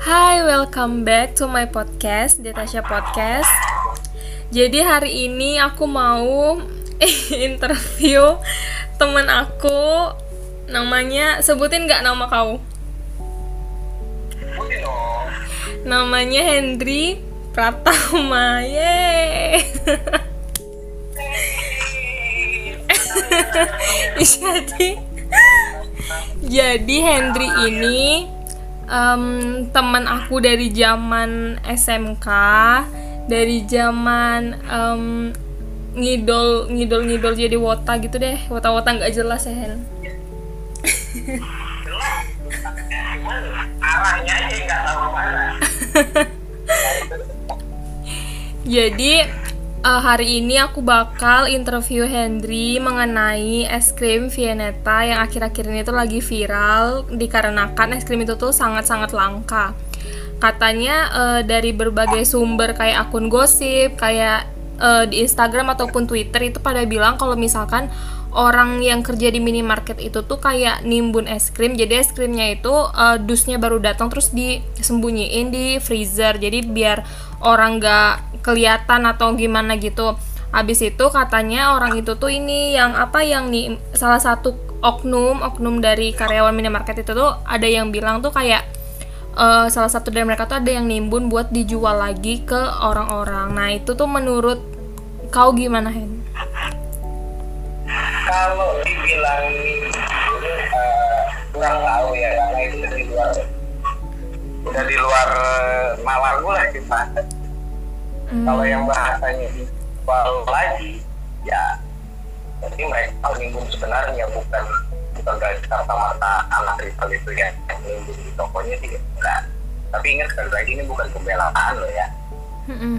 Hai, welcome back to my podcast, Detasha Podcast. Jadi hari ini aku mau interview temen aku namanya sebutin nggak nama kau? Namanya Hendry Pratama. Yeay. jadi jadi Hendry ini um, teman aku dari zaman SMK dari zaman um, ngidol ngidol ngidol jadi wota gitu deh. Wota wota nggak jelas ya Hen. Arahnya aja nggak tahu mana. Jadi uh, hari ini aku bakal interview Hendry mengenai es krim Viennetta yang akhir-akhir ini tuh lagi viral dikarenakan es krim itu tuh sangat-sangat langka. Katanya uh, dari berbagai sumber kayak akun gosip, kayak uh, di Instagram ataupun Twitter itu pada bilang kalau misalkan orang yang kerja di minimarket itu tuh kayak nimbun es krim. Jadi es krimnya itu uh, dusnya baru datang terus disembunyiin di freezer. Jadi biar orang nggak kelihatan atau gimana gitu. Habis itu katanya orang itu tuh ini yang apa yang nih salah satu oknum oknum dari karyawan minimarket itu tuh ada yang bilang tuh kayak uh, salah satu dari mereka tuh ada yang nimbun buat dijual lagi ke orang-orang. Nah itu tuh menurut kau gimana Hen? Kalau dibilang uh, kurang tahu ya karena itu udah di luar udah di luar nalar gue lah kita hmm. kalau yang bahasanya dijual lagi ya jadi mereka nimbun sebenarnya bukan bukan dari kata-mata anak rival itu ya yang di tokonya sih enggak tapi ingat sekali lagi ini bukan pembelaan loh ya hmm.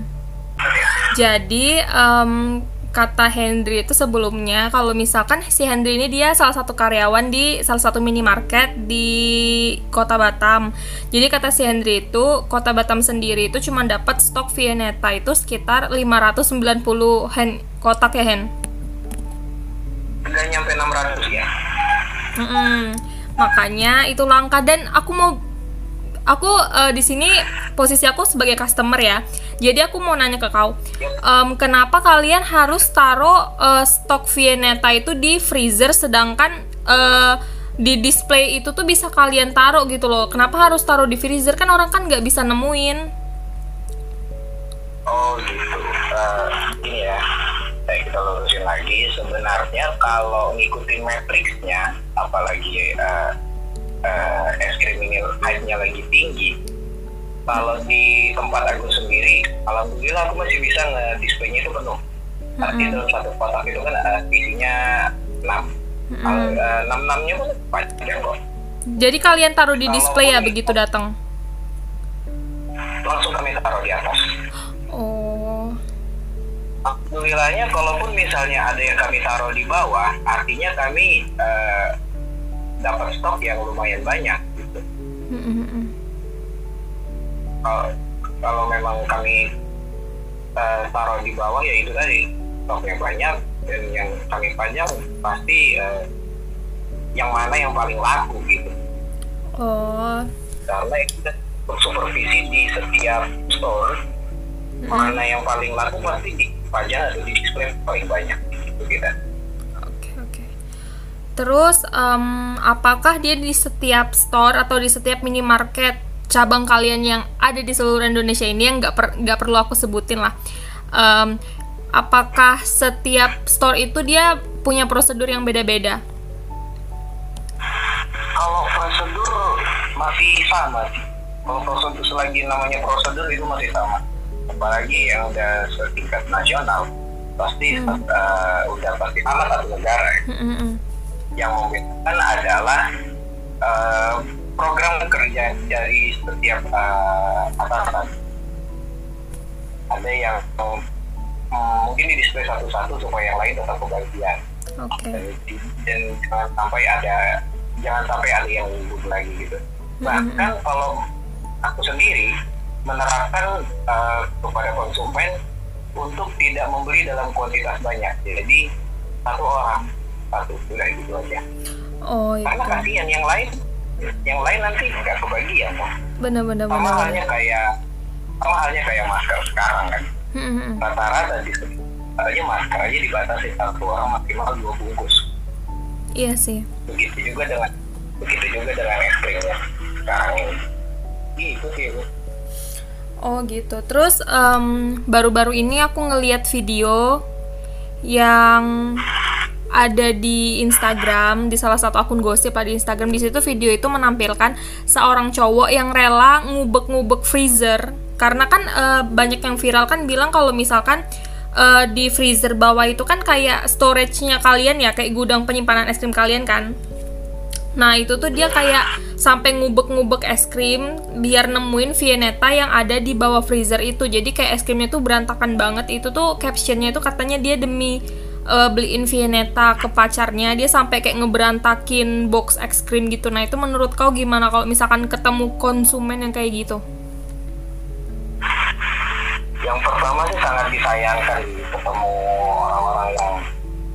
jadi um, kata Hendry itu sebelumnya kalau misalkan si Hendry ini dia salah satu karyawan di salah satu minimarket di kota Batam. Jadi kata si Hendry itu kota Batam sendiri itu cuma dapat stok Viennetta itu sekitar 590 hen kotak ya Hen. Nggak nyampe 600 ya. Mm -mm. Makanya itu langka dan aku mau aku uh, di sini posisi aku sebagai customer ya. Jadi aku mau nanya ke kau, um, kenapa kalian harus taruh uh, stok Viennetta itu di freezer, sedangkan uh, di display itu tuh bisa kalian taruh gitu loh. Kenapa harus taruh di freezer? Kan orang kan nggak bisa nemuin. Oh gitu. Uh, ini ya. Saya kita lurusin lagi. Sebenarnya kalau ngikutin matrixnya, apalagi uh, uh, es krim ini hype-nya lagi tinggi. Kalau di tempat aku sendiri alhamdulillah aku masih bisa nge-displaynya itu penuh. Artinya dalam satu kotak itu kan uh, isinya 6 enam enamnya pun panjang kok. Jadi kalian taruh di display ya begitu datang? Langsung kami taruh di atas. Oh. Alhamdulillahnya kalaupun misalnya ada yang kami taruh di bawah artinya kami uh, dapat stok yang lumayan banyak gitu. Mm-hmm. Kalau, kalau memang kami uh, taruh di bawah ya itu tadi stoknya banyak dan yang kami panjang pasti uh, yang mana yang paling laku gitu. Oh. Karena kita supervisi di setiap store mm-hmm. mana yang paling laku pasti dipajang atau di display paling banyak gitu kita. Terus um, apakah dia di setiap store atau di setiap minimarket cabang kalian yang ada di seluruh Indonesia ini yang nggak per, nggak perlu aku sebutin lah. Um, apakah setiap store itu dia punya prosedur yang beda-beda? Kalau prosedur masih sama sih. Kalau prosedur selagi namanya prosedur itu masih sama. Apalagi yang udah setingkat nasional pasti hmm. uh, udah pasti sama satu negara. Ya. Hmm, hmm, yang membedakan adalah uh, program kerja dari setiap uh, atasan. Ada yang um, mungkin di display satu-satu supaya yang lain tetap kebagian. Okay. Dan, jangan sampai ada jangan sampai ada yang libur lagi gitu. Bahkan mm-hmm. kalau aku sendiri menerapkan uh, kepada konsumen untuk tidak membeli dalam kuantitas banyak. Jadi satu orang satu sudah gitu aja. Oh iya. karena kasihan yang lain yang lain nanti nggak kebagian benar-benar sama benar. halnya kayak sama halnya kayak masker sekarang kan. Hmm. rata-rata di katanya masker aja dibatasi satu orang maksimal dua bungkus. Iya sih. Begitu juga dengan begitu juga dengan es krimnya sekarang ini. Gitu sih bu. Oh gitu. Terus baru baru-baru ini aku ngeliat video yang ada di Instagram di salah satu akun gosip di Instagram di situ video itu menampilkan seorang cowok yang rela ngubek-ngubek freezer karena kan uh, banyak yang viral kan bilang kalau misalkan uh, di freezer bawah itu kan kayak storage-nya kalian ya kayak gudang penyimpanan es krim kalian kan Nah itu tuh dia kayak sampai ngubek-ngubek es krim biar nemuin Viennetta yang ada di bawah freezer itu. Jadi kayak es krimnya tuh berantakan banget. Itu tuh captionnya tuh katanya dia demi uh, beliin Viennetta ke pacarnya dia sampai kayak ngeberantakin box es krim gitu. Nah itu menurut kau gimana kalau misalkan ketemu konsumen yang kayak gitu? Yang pertama sih sangat disayangkan ketemu orang-orang yang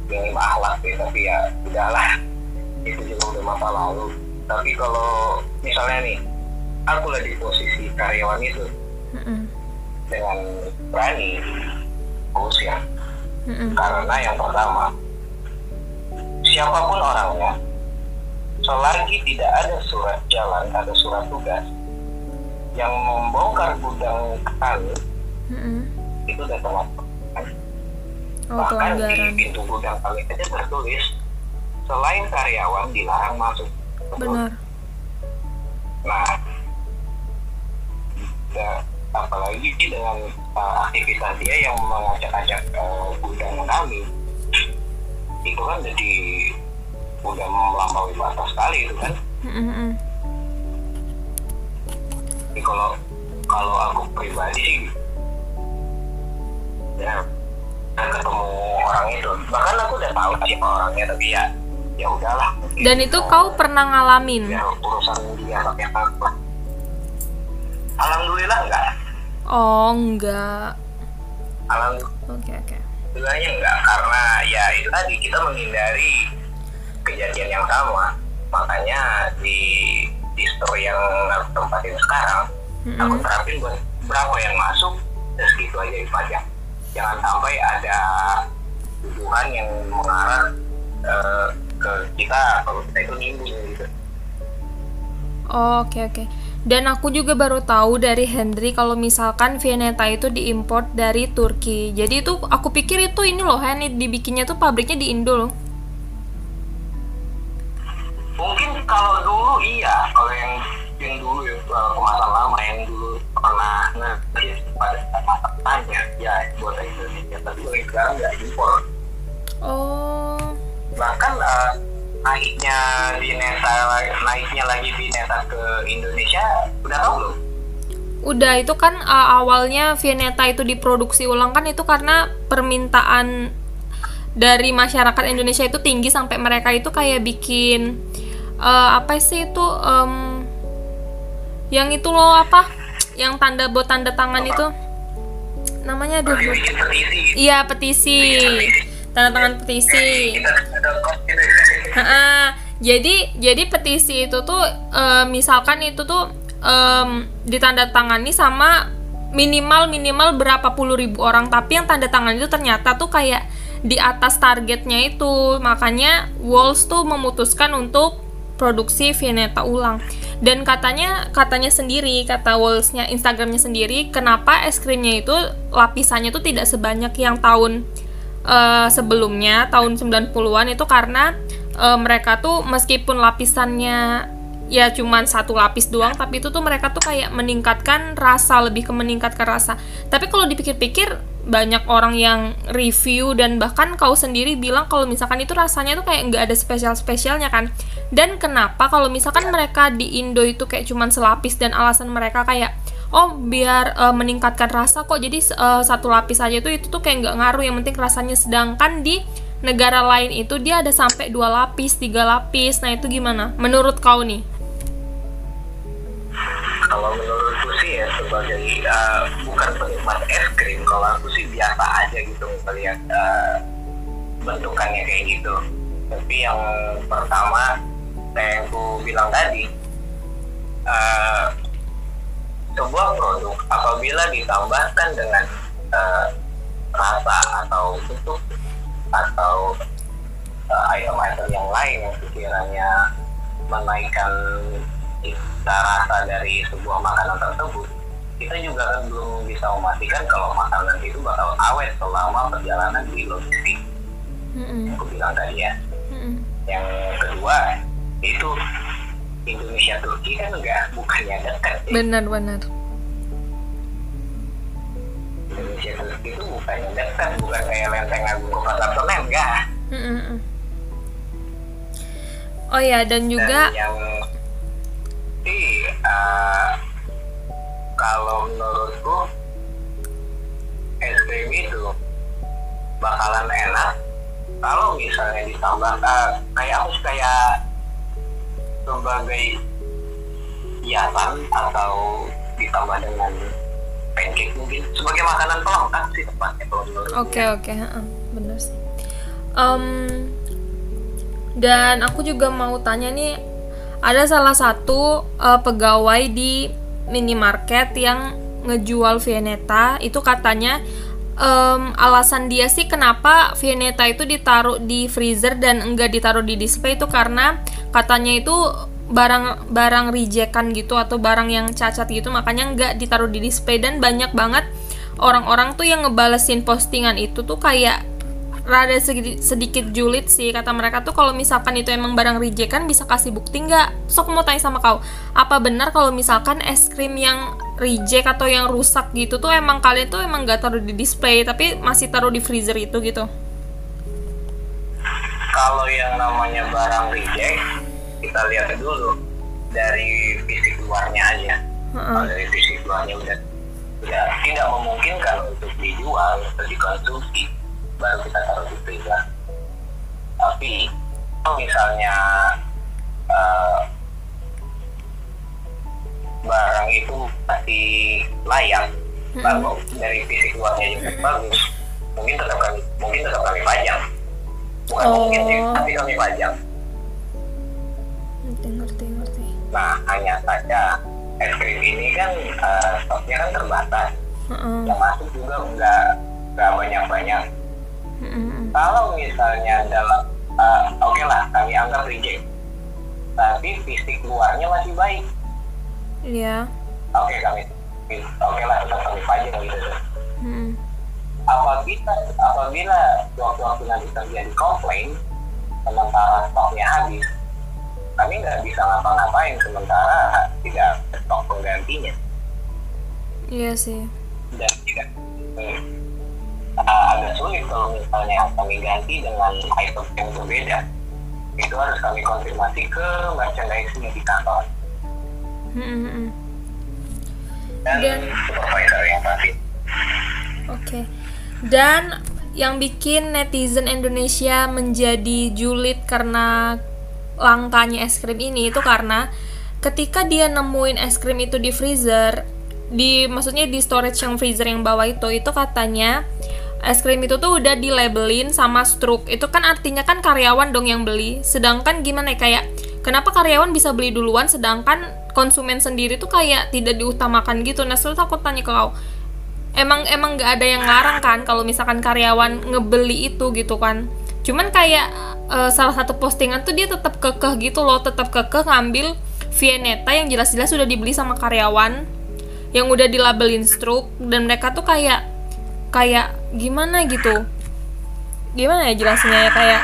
minim akhlak ya, tapi ya udahlah itu juga udah masa lalu tapi kalau misalnya nih aku lagi di posisi karyawan itu mm-hmm. dengan berani bos ya mm-hmm. karena yang pertama siapa pun orangnya selagi tidak ada surat jalan ada surat tugas yang membongkar gudang kami mm-hmm. itu udah termasuk oh, bahkan di pintu gudang kami aja tertulis selain karyawan dilarang masuk. Benar. Nah, ya, apalagi dengan uh, aktivitas dia yang mengacak-acak uh, gudang kami, itu kan jadi udah melampaui batas sekali itu kan. Mm-hmm. Jadi kalau kalau aku pribadi sih, ya ketemu orang itu. Bahkan aku udah tahu siapa orangnya tapi ya ya udahlah. Dan itu kau pernah ngalamin? Ya urusan dia pakai apa. Alhamdulillah enggak oh enggak alhamdulillah oke okay, oke okay. Sebenarnya enggak karena ya itu tadi kita menghindari kejadian yang sama makanya di di store yang aku tempatin sekarang mm-hmm. aku terapin buat berapa yang masuk dan segitu aja dipajang jangan sampai ada hubungan yang mengarah uh, ke kita kalau kita itu nimbun gitu Oh, oke okay, oke. Okay. Dan aku juga baru tahu dari Henry kalau misalkan Viennetta itu diimpor dari Turki. Jadi itu aku pikir itu ini loh Henry dibikinnya tuh pabriknya di Indo loh. Mungkin kalau dulu iya, kalau yang yang dulu ya kemasan lama yang dulu pernah ngerti pada masa tanya ya buat Indonesia tapi sekarang nggak impor. Oh bahkan uh, naiknya Neta naiknya lagi di Neta ke Indonesia udah tahu belum? Udah itu kan uh, awalnya Viennetta itu diproduksi ulang kan itu karena permintaan dari masyarakat Indonesia itu tinggi sampai mereka itu kayak bikin uh, apa sih itu um, yang itu loh apa? Yang tanda buat tanda tangan apa? itu. Namanya aduh. Iya petisi. Tanda tangan petisi uh, jadi jadi petisi itu tuh uh, misalkan itu tuh um, ditandatangani sama minimal minimal berapa puluh ribu orang. Tapi yang tanda tangan itu ternyata tuh kayak di atas targetnya itu. Makanya Walls tuh memutuskan untuk produksi Viennetta ulang. Dan katanya katanya sendiri kata Wallsnya Instagramnya sendiri kenapa es krimnya itu lapisannya tuh tidak sebanyak yang tahun uh, sebelumnya tahun 90-an itu karena uh, mereka tuh meskipun lapisannya ya cuman satu lapis doang tapi itu tuh mereka tuh kayak meningkatkan rasa lebih ke meningkatkan rasa. Tapi kalau dipikir-pikir banyak orang yang review dan bahkan kau sendiri bilang kalau misalkan itu rasanya tuh kayak nggak ada spesial-spesialnya kan. Dan kenapa kalau misalkan mereka di Indo itu kayak cuman selapis dan alasan mereka kayak oh biar uh, meningkatkan rasa kok. Jadi uh, satu lapis aja tuh itu tuh kayak nggak ngaruh. Yang penting rasanya sedangkan di negara lain itu dia ada sampai dua lapis tiga lapis. Nah itu gimana? Menurut kau nih? Kalau menurutku sih ya sebagai uh, bukan penikmat es krim kalau aku sih biasa aja gitu melihat uh, bentukannya kayak gitu. Tapi yang pertama yang aku bilang tadi uh, sebuah produk apabila ditambahkan dengan uh, rasa atau bentuk atau uh, item-item yang lain yang sekiranya menaikkan cita rasa dari sebuah makanan tersebut kita juga kan belum bisa memastikan kalau makanan itu bakal awet selama perjalanan di logistik mm-hmm. aku bilang tadi ya mm-hmm. yang kedua itu Indonesia Turki kan enggak bukannya dekat ya. benar benar Indonesia Turki itu bukannya dekat bukan kayak lenteng agung kota Senen enggak mm-hmm. oh ya dan juga dan yang sih uh, kalau menurutku es krim itu bakalan enak kalau misalnya ditambah uh, kayak aku kayak sebagai hiasan atau ditambah dengan pancake mungkin sebagai makanan pelengkap sih tepatnya kalau Oke okay, oke, okay. uh, benar sih. Um, dan aku juga mau tanya nih, ada salah satu uh, pegawai di minimarket yang ngejual Viennetta itu katanya um, alasan dia sih kenapa Viennetta itu ditaruh di freezer dan enggak ditaruh di display itu karena katanya itu barang barang rejekan gitu atau barang yang cacat gitu makanya enggak ditaruh di display. Dan banyak banget orang-orang tuh yang ngebalesin postingan itu tuh kayak rada sedikit, julid sih. Kata mereka tuh kalau misalkan itu emang barang reject kan bisa kasih bukti nggak sok mau tanya sama kau apa benar kalau misalkan es krim yang reject atau yang rusak gitu tuh emang kalian tuh emang nggak taruh di display tapi masih taruh di freezer itu gitu. Kalau yang namanya barang reject kita lihat dulu dari fisik luarnya aja. Uh -uh. kalau dari fisik luarnya udah udah tidak memungkinkan untuk dijual atau dikonsumsi baru kita taruh di freezer. Tapi kalau misalnya uh, masih layak hmm. bagus dari fisik luarnya juga bagus mungkin tetap kami mungkin tetap kami pajang bukan oh. mungkin sih tapi kami pajang ngerti ngerti ngerti nah hanya saja es krim ini kan uh, stoknya kan terbatas uh -uh. yang masuk juga nggak nggak banyak banyak hmm Kalau misalnya dalam uh, oke okay lah kami anggap reject, tapi fisik luarnya masih baik. Iya. Yeah. Oke okay, kami, oke okay lah kita kami pajang gitu. Mm. Apabila apabila waktu-waktu nanti terjadi komplain, sementara stoknya habis, kami nggak bisa ngapa-ngapain sementara tidak stok penggantinya. Iya sih. Dan tidak. Hmm uh, agak sulit kalau misalnya kami ganti dengan item yang berbeda itu harus kami konfirmasi ke merchandising di kantor hmm. Dan, dan supervisor yang oke. Okay. dan yang bikin netizen Indonesia menjadi julid karena langkanya es krim ini itu karena ketika dia nemuin es krim itu di freezer di maksudnya di storage yang freezer yang bawah itu itu katanya es krim itu tuh udah di labelin sama struk itu kan artinya kan karyawan dong yang beli. Sedangkan gimana ya kayak kenapa karyawan bisa beli duluan sedangkan konsumen sendiri tuh kayak tidak diutamakan gitu. Nah selalu takut tanya ke kau emang emang nggak ada yang larang kan kalau misalkan karyawan ngebeli itu gitu kan? Cuman kayak uh, salah satu postingan tuh dia tetap kekeh gitu loh tetap kekeh ngambil Viennetta yang jelas-jelas sudah dibeli sama karyawan yang udah dilabelin struk dan mereka tuh kayak kayak gimana gitu? Gimana ya jelasnya ya kayak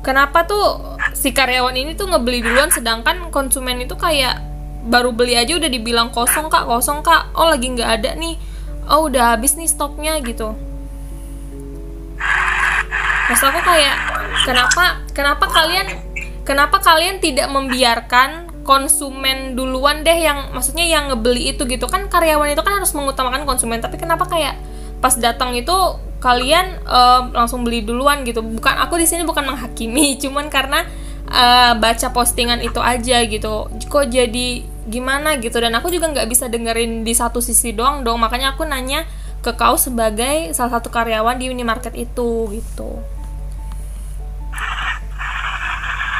kenapa tuh si karyawan ini tuh ngebeli duluan sedangkan konsumen itu kayak baru beli aja udah dibilang kosong kak kosong kak. Oh lagi nggak ada nih. Oh udah habis nih stoknya gitu. Mas aku kayak kenapa kenapa kalian kenapa kalian tidak membiarkan konsumen duluan deh yang maksudnya yang ngebeli itu gitu? Kan karyawan itu kan harus mengutamakan konsumen tapi kenapa kayak pas datang itu kalian uh, langsung beli duluan gitu? Bukan aku di sini bukan menghakimi cuman karena uh, baca postingan itu aja gitu. Kok jadi gimana gitu. Dan aku juga nggak bisa dengerin di satu sisi doang dong. Makanya aku nanya ke kau sebagai salah satu karyawan di minimarket itu gitu.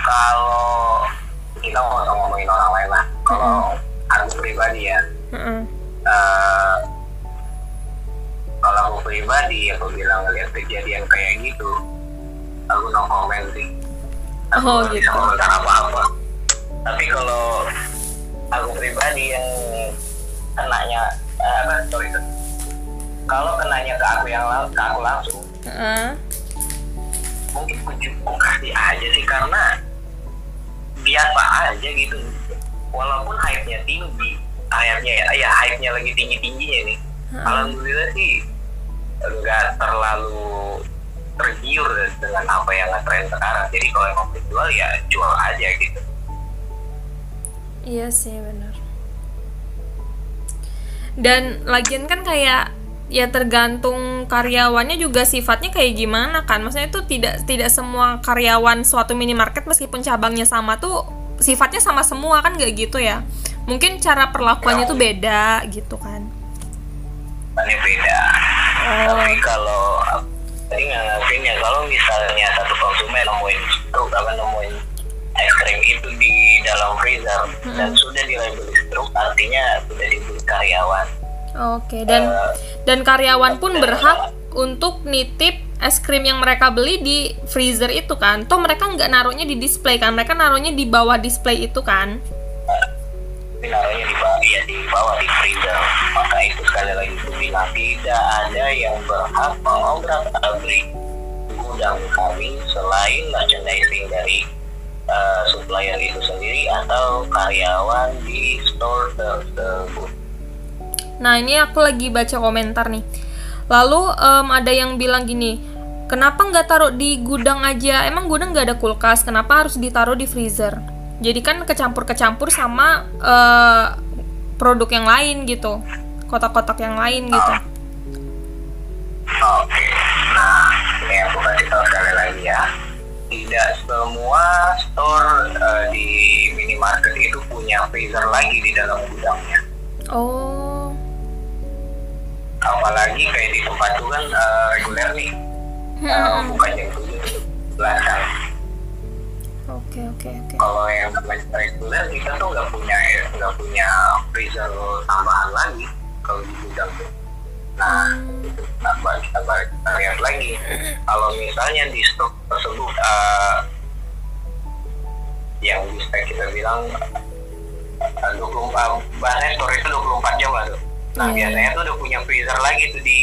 Kalau kita mau ngomongin orang lain lah. Kalau mm -hmm. aku pribadi ya. Uh-uh. uh, kalau aku pribadi aku bilang ngeliat kejadian kayak gitu aku no comment sih. Aku oh, gitu. komentar apa-apa. Tapi kalau aku pribadi yang kenanya eh, apa sorry kalau kenanya ke aku yang ke aku langsung uh. mungkin aku kasih aja sih karena biasa aja gitu. Walaupun hype-nya tinggi hype-nya ya ya hype-nya lagi tinggi-tingginya nih. Uh. alhamdulillah sih enggak terlalu tergiur dengan apa yang ngetren sekarang. Jadi kalau emang jual ya jual aja gitu iya sih benar. Dan lagian kan kayak ya tergantung karyawannya juga sifatnya kayak gimana kan. Maksudnya itu tidak tidak semua karyawan suatu minimarket meskipun cabangnya sama tuh sifatnya sama semua kan gak gitu ya? Mungkin cara perlakuannya tuh beda gitu kan. Ini beda. Oh. tapi kalau tadi nggak ya kalau misalnya satu konsumen nemuin struk apa nemuin es krim itu di dalam freezer. Hmm. dan sudah di label struk artinya sudah dibeli karyawan. Oke okay. dan uh, dan karyawan pun berhak untuk nitip es krim yang mereka beli di freezer itu kan? Toh mereka nggak naruhnya di display kan? Mereka naruhnya di bawah display itu kan? Naruhnya di bawah ya di bawah di freezer. Maka itu sekali lagi itu bilang tidak ada yang berhak mengobrak abrik gudang kami selain merchandising dari uh, supplier itu sendiri atau karyawan di store tersebut. Nah ini aku lagi baca komentar nih. Lalu um, ada yang bilang gini, kenapa nggak taruh di gudang aja? Emang gudang nggak ada kulkas? Kenapa harus ditaruh di freezer? jadi kan kecampur-kecampur sama uh, produk yang lain gitu kotak-kotak yang lain gitu oke nah ini aku kasih tahu sekali lagi ya tidak semua store uh, di minimarket itu punya freezer lagi di dalam gudangnya oh apalagi kayak di tempat itu kan uh, reguler nih hmm. uh, bukan jam tujuh belasan Oke oke oke. Kalau yang namanya reguler kita tuh nggak punya ya, nggak punya freezer tambahan lagi kalau di gudang tuh. Nah, nah, kita balik kita lihat lagi. Kalau misalnya di stok tersebut uh, yang spek kita bilang uh, 24 bahannya store itu 24 jam lah tuh. Nah, yeah. biasanya tuh udah punya freezer lagi tuh di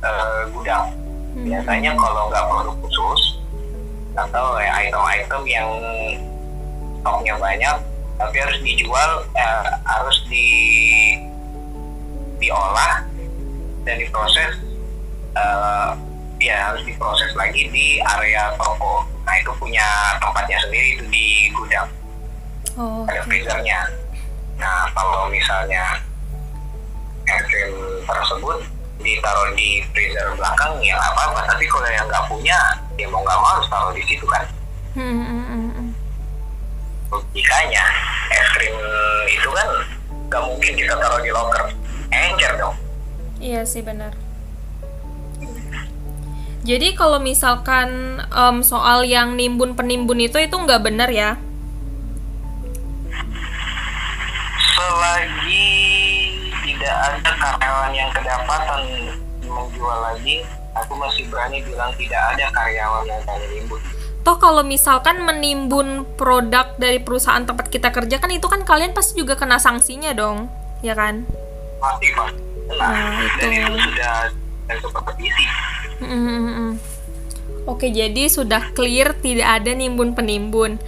uh, gudang. Hmm. Biasanya kalau nggak produk khusus, atau ya item-item yang stoknya banyak tapi harus dijual eh, harus di diolah dan diproses eh, ya harus diproses lagi di area toko. Nah itu punya tempatnya sendiri itu di gudang. Oh, ada freezernya. Nah kalau misalnya es krim tersebut ditaruh di freezer belakang ya apa apa tapi kalau yang nggak punya ya mau nggak mau harus taruh di situ kan. Hmm, hmm, hmm, hmm. logikanya es krim itu kan nggak mungkin kita taruh di locker. Encer dong iya sih benar. Jadi kalau misalkan um, soal yang nimbun penimbun itu itu nggak benar ya? Selagi tidak ada karyawan yang kedapatan menjual lagi, aku masih berani bilang tidak ada karyawan yang akan menimbun toh kalau misalkan menimbun produk dari perusahaan tempat kita kerja kan itu kan kalian pasti juga kena sanksinya dong ya kan? Pasti pak nah, nah itu. itu sudah kompetisi Oke, jadi sudah clear tidak ada nimbun penimbun.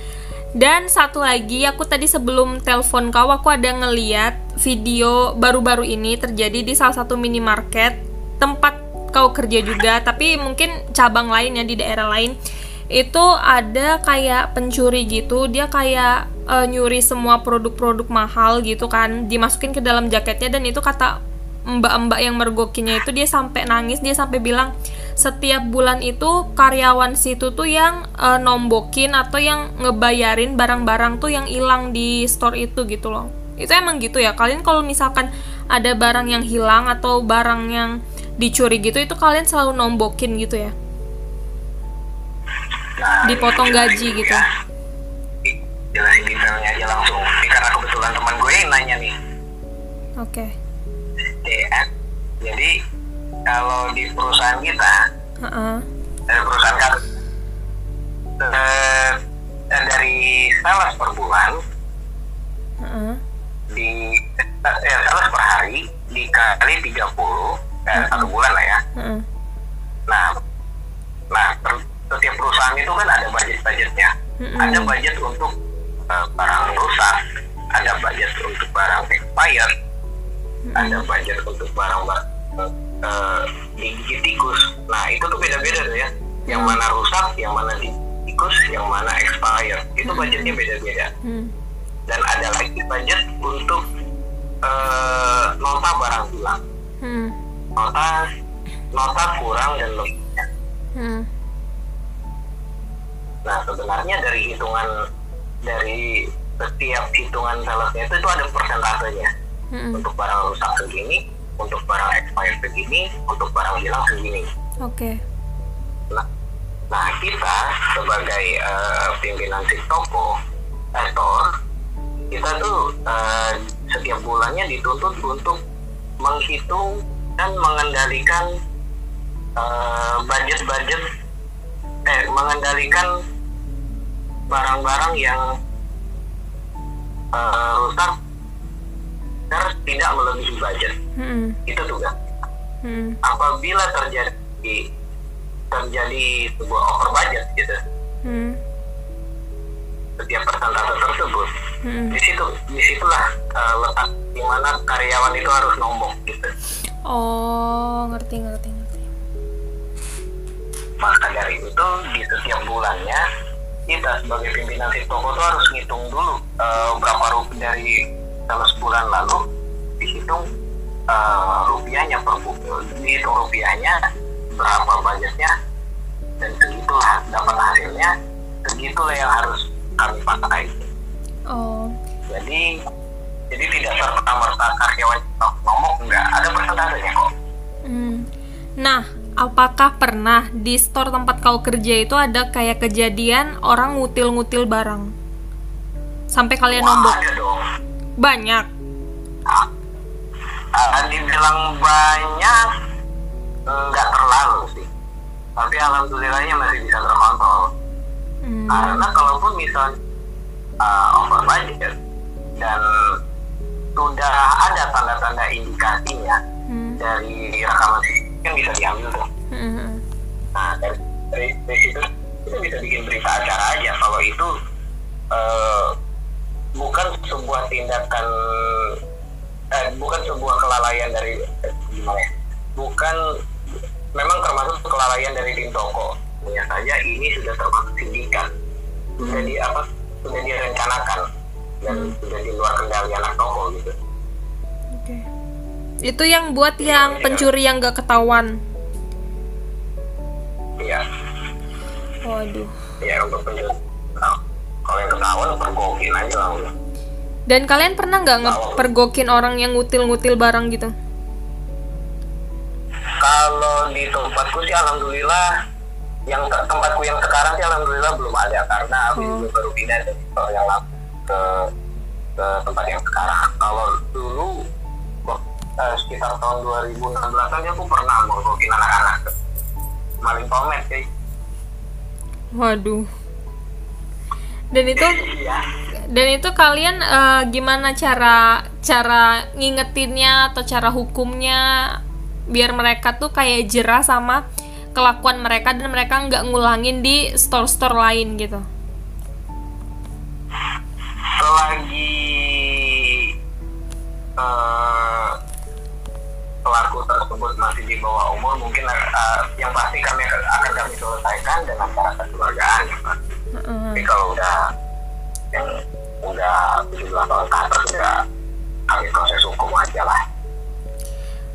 Dan satu lagi, aku tadi sebelum telepon kau, aku ada ngeliat video baru-baru ini terjadi di salah satu minimarket tempat kau kerja juga tapi mungkin cabang lain ya di daerah lain itu ada kayak pencuri gitu dia kayak uh, nyuri semua produk-produk mahal gitu kan dimasukin ke dalam jaketnya dan itu kata mbak-mbak yang mergokinya itu dia sampai nangis dia sampai bilang setiap bulan itu karyawan situ tuh yang uh, nombokin atau yang ngebayarin barang-barang tuh yang hilang di store itu gitu loh. Itu emang gitu ya? Kalian kalau misalkan ada barang yang hilang atau barang yang dicuri gitu itu kalian selalu nombokin gitu ya? Dipotong gaji gitu. Jelasin detailnya aja langsung. Ini karena kebetulan teman gue yang nanya nih. Oke. Okay. Ya, jadi kalau di perusahaan kita, uh -uh. dari perusahaan kan, uh, dari sales per bulan, uh -uh. di ya, sales per hari dikali 30 eh, uh -uh. satu bulan lah ya. Uh -uh. Nah, nah setiap perusahaan itu kan ada budget-budgetnya. Uh -uh. Ada budget untuk uh, barang rusak, ada budget untuk barang expired. Ada budget untuk barang-barang uh, digigit tikus. Nah itu tuh beda-beda tuh ya. Yang hmm. mana rusak, yang mana tikus, yang mana expired. Itu hmm. budgetnya beda-beda. Hmm. Dan ada lagi budget untuk uh, nota barang hilang. Hmm. Nota nota kurang dan lebihnya. Hmm. Nah sebenarnya dari hitungan dari setiap hitungan salesnya itu, itu ada persentasenya hmm. untuk barang rusak segini untuk barang expired segini untuk barang hilang segini oke okay. nah nah kita sebagai uh, pimpinan si toko eh, store kita tuh uh, setiap bulannya dituntut untuk menghitung dan mengendalikan budget-budget uh, eh mengendalikan barang-barang yang uh, rusak harus tidak melebihi budget hmm. itu tugas hmm. apabila terjadi terjadi sebuah over budget gitu hmm. setiap persentase tersebut hmm. di situ di situlah uh, letak di mana karyawan itu harus nombok gitu oh ngerti ngerti ngerti maka dari itu di setiap bulannya kita sebagai pimpinan si toko tuh harus ngitung dulu uh, berapa rupiah dari dalam sebulan lalu dihitung uh, rupiahnya per dihitung rupiahnya berapa budgetnya dan segitulah dapat hasilnya segitulah yang harus kami pakai oh jadi jadi tidak serta merta karyawan ngomong enggak ada persentasenya kok hmm. nah apakah pernah di store tempat kau kerja itu ada kayak kejadian orang ngutil-ngutil barang? Sampai kalian Wah, nombok? Ada dong. Banyak. Uh, dibilang banyak, nggak terlalu sih. Tapi alhamdulillahnya masih bisa terkontrol. Hmm. Karena kalaupun misalnya uh, over budget dan sudah ada tanda-tanda indikasinya hmm. dari rekaman kan bisa diambil tuh. Mm-hmm. Nah dari, dari, dari situ kita bisa bikin berita acara aja kalau itu uh, bukan sebuah tindakan eh, bukan sebuah kelalaian dari gimana ya? Bukan memang termasuk kelalaian dari tim toko. Hanya saja ini sudah termasuk sindikat. Sudah di apa? Sudah direncanakan dan hmm. sudah di luar kendali anak toko gitu. Oke. Okay itu yang buat yang pencuri yang gak ketahuan iya waduh iya untuk pencuri nah, kalau yang ketahuan pergokin aja udah dan kalian pernah nggak ngepergokin orang yang ngutil-ngutil barang gitu? Kalau di tempatku sih alhamdulillah yang tempatku yang sekarang sih alhamdulillah belum ada. Karena aku oh. baru pindah dari yang ke ke tempat yang sekarang. Kalau dulu uh, sekitar tahun 2016 aja aku pernah mergokin anak-anak. Maling pomet sih. Waduh dan itu iya. dan itu kalian uh, gimana cara cara ngingetinnya atau cara hukumnya biar mereka tuh kayak jerah sama kelakuan mereka dan mereka nggak ngulangin di store-store lain gitu selagi uh, pelaku tersebut masih di bawah umur mungkin uh, yang pasti kami akan kami selesaikan dengan cara kekeluargaan Pak. Mm-hmm. Tapi kalau udah yang udah 17 tahun ke atas udah kami proses hukum aja lah.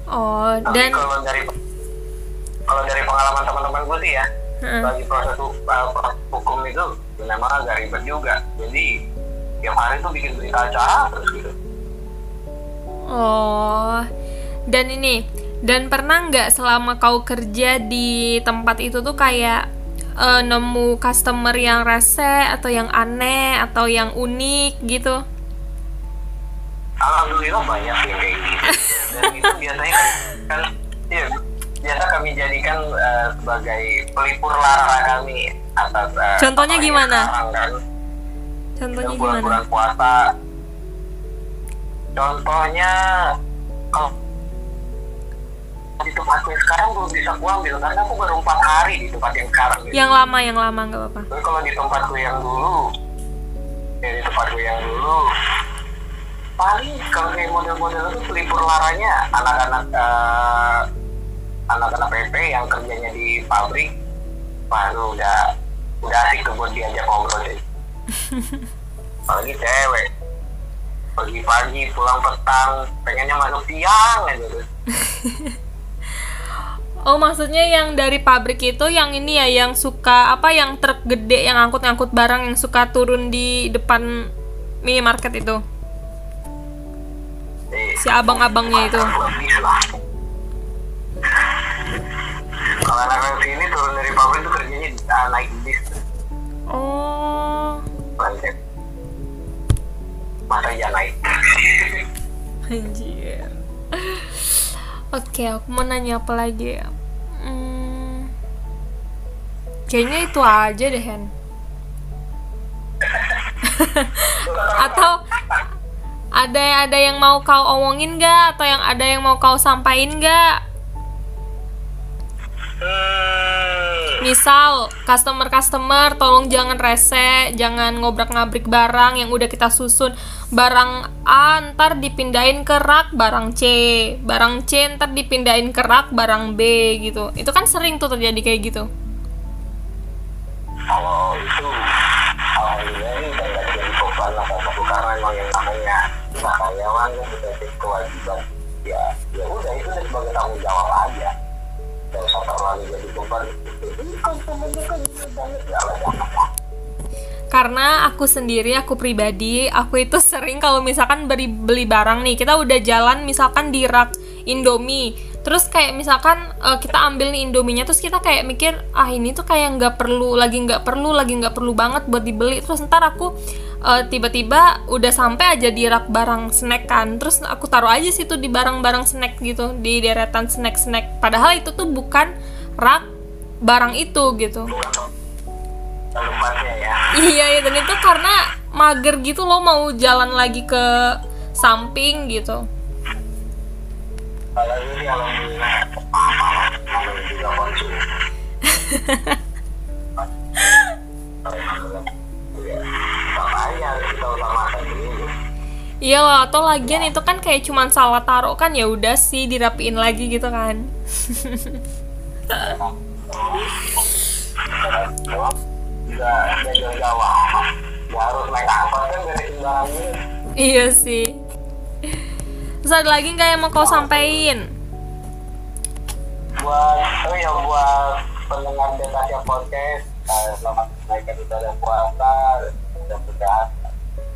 Oh, Tapi dan kalau dari kalau dari pengalaman teman-teman gue sih ya, mm-hmm. bagi proses, uh, proses hukum itu memang agak ribet juga. Jadi tiap hari tuh bikin berita acara terus gitu. Oh, dan ini dan pernah nggak selama kau kerja di tempat itu tuh kayak uh, nemu customer yang rese atau yang aneh atau yang unik gitu? Alhamdulillah banyak yang kayak gitu. Dan itu biasanya kan, ya, biasa kami jadikan uh, sebagai pelipur lara kami atas uh, contohnya gimana? sekarang, kan. contohnya bulan gimana? bulan puasa. Contohnya kalau di tempat gue sekarang belum bisa gue ambil karena aku baru empat hari di tempat yang sekarang. Gitu. yang lama yang lama nggak apa-apa. Tapi kalau di tempat gue yang dulu ya di tempat gue yang dulu paling kalau kayak model-model itu pelipur laranya anak-anak eh, anak-anak PP yang kerjanya di pabrik baru udah udah asik tuh buat diajak ngobrol deh apalagi cewek. Pagi-pagi pulang petang pengennya masuk siang aja tuh Oh maksudnya yang dari pabrik itu yang ini ya yang suka apa yang truk gede yang angkut-angkut barang yang suka turun di depan minimarket itu? Si abang-abangnya itu. Kalau anak sini turun dari pabrik tuh kerjanya uh, naik bis. Oh. Masa ya naik? Anjir oke aku mau nanya apa lagi ya? Hmm, kayaknya itu aja deh Hen atau ada ada yang mau kau omongin gak atau yang ada yang mau kau sampaikan gak hmm, Misal customer-customer tolong jangan rese, jangan ngobrak-ngabrik barang yang udah kita susun. Barang A ntar dipindahin ke rak barang C, barang C ntar dipindahin ke rak barang B gitu. Itu kan sering tuh terjadi kayak gitu. kalau itu Karena aku sendiri, aku pribadi, aku itu sering kalau misalkan beli beli barang nih, kita udah jalan misalkan di rak Indomie, terus kayak misalkan eh, kita ambil nih Indominya, terus kita kayak mikir ah ini tuh kayak nggak perlu, lagi nggak perlu, lagi nggak perlu banget buat dibeli, terus ntar aku eh, tiba-tiba udah sampai aja di rak barang snack kan, terus aku taruh aja situ di barang-barang snack gitu, di deretan snack-snack, padahal itu tuh bukan rak barang itu gitu. ya Iya, iya, dan itu karena mager gitu loh mau jalan lagi ke samping gitu. kalau ini alhamdulillah juga Ya, Iya loh, atau lagian itu kan kayak cuman salah taruh kan ya udah sih dirapiin lagi gitu kan. iya sih. Terus ada lagi nggak yang mau kau sampein? buat oh ya buat pendengar Detasia Podcast eh, selamat menaikkan ibadah puasa dan sehat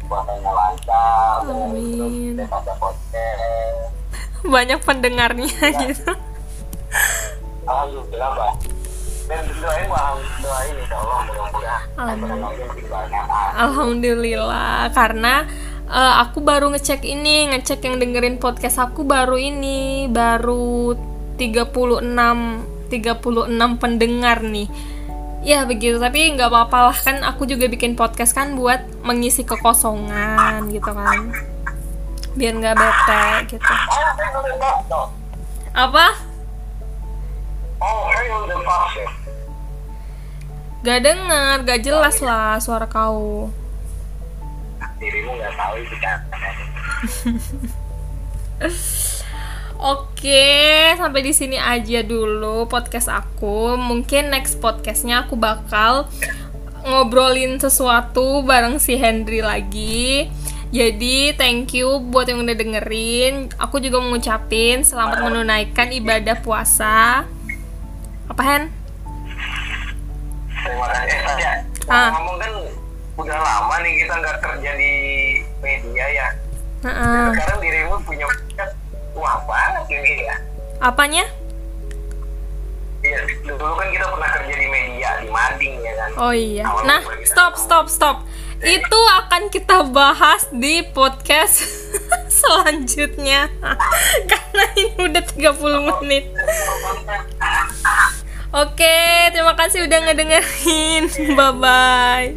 puasanya lancar Amin. terus Detasia Podcast Banyak pendengarnya gitu. Alhamdulillah Mbak dan doain Mbak doain insya Allah mudah-mudahan Amin. makin banyak Alhamdulillah karena eh, aku baru ngecek ini, ngecek yang dengerin podcast aku baru ini, baru 36 36 pendengar nih. Ya begitu, tapi nggak apa-apa lah kan aku juga bikin podcast kan buat mengisi kekosongan gitu kan. Biar nggak bete gitu. Apa? Oh, ya. Gak denger, gak jelas lah suara kau. Dirimu nggak tahu itu kan. Oke, sampai di sini aja dulu podcast aku. Mungkin next podcastnya aku bakal ngobrolin sesuatu bareng si Henry lagi. Jadi, thank you buat yang udah dengerin. Aku juga mau ngucapin selamat menunaikan ibadah puasa. Apa, Hen? Terima kasih. Eh, ya, Ah. ngomong kan udah lama nih kita nggak kerja di media ya. Heeh. Sekarang dirimu punya wah banget ini ya. Apanya? Iya, dulu kan kita pernah kerja di media di Mading ya kan. Oh iya. Awal Nah, stop, stop, stop. Itu akan kita bahas di podcast selanjutnya karena ini udah 30 menit oke terima kasih udah ngedengerin. Bye bye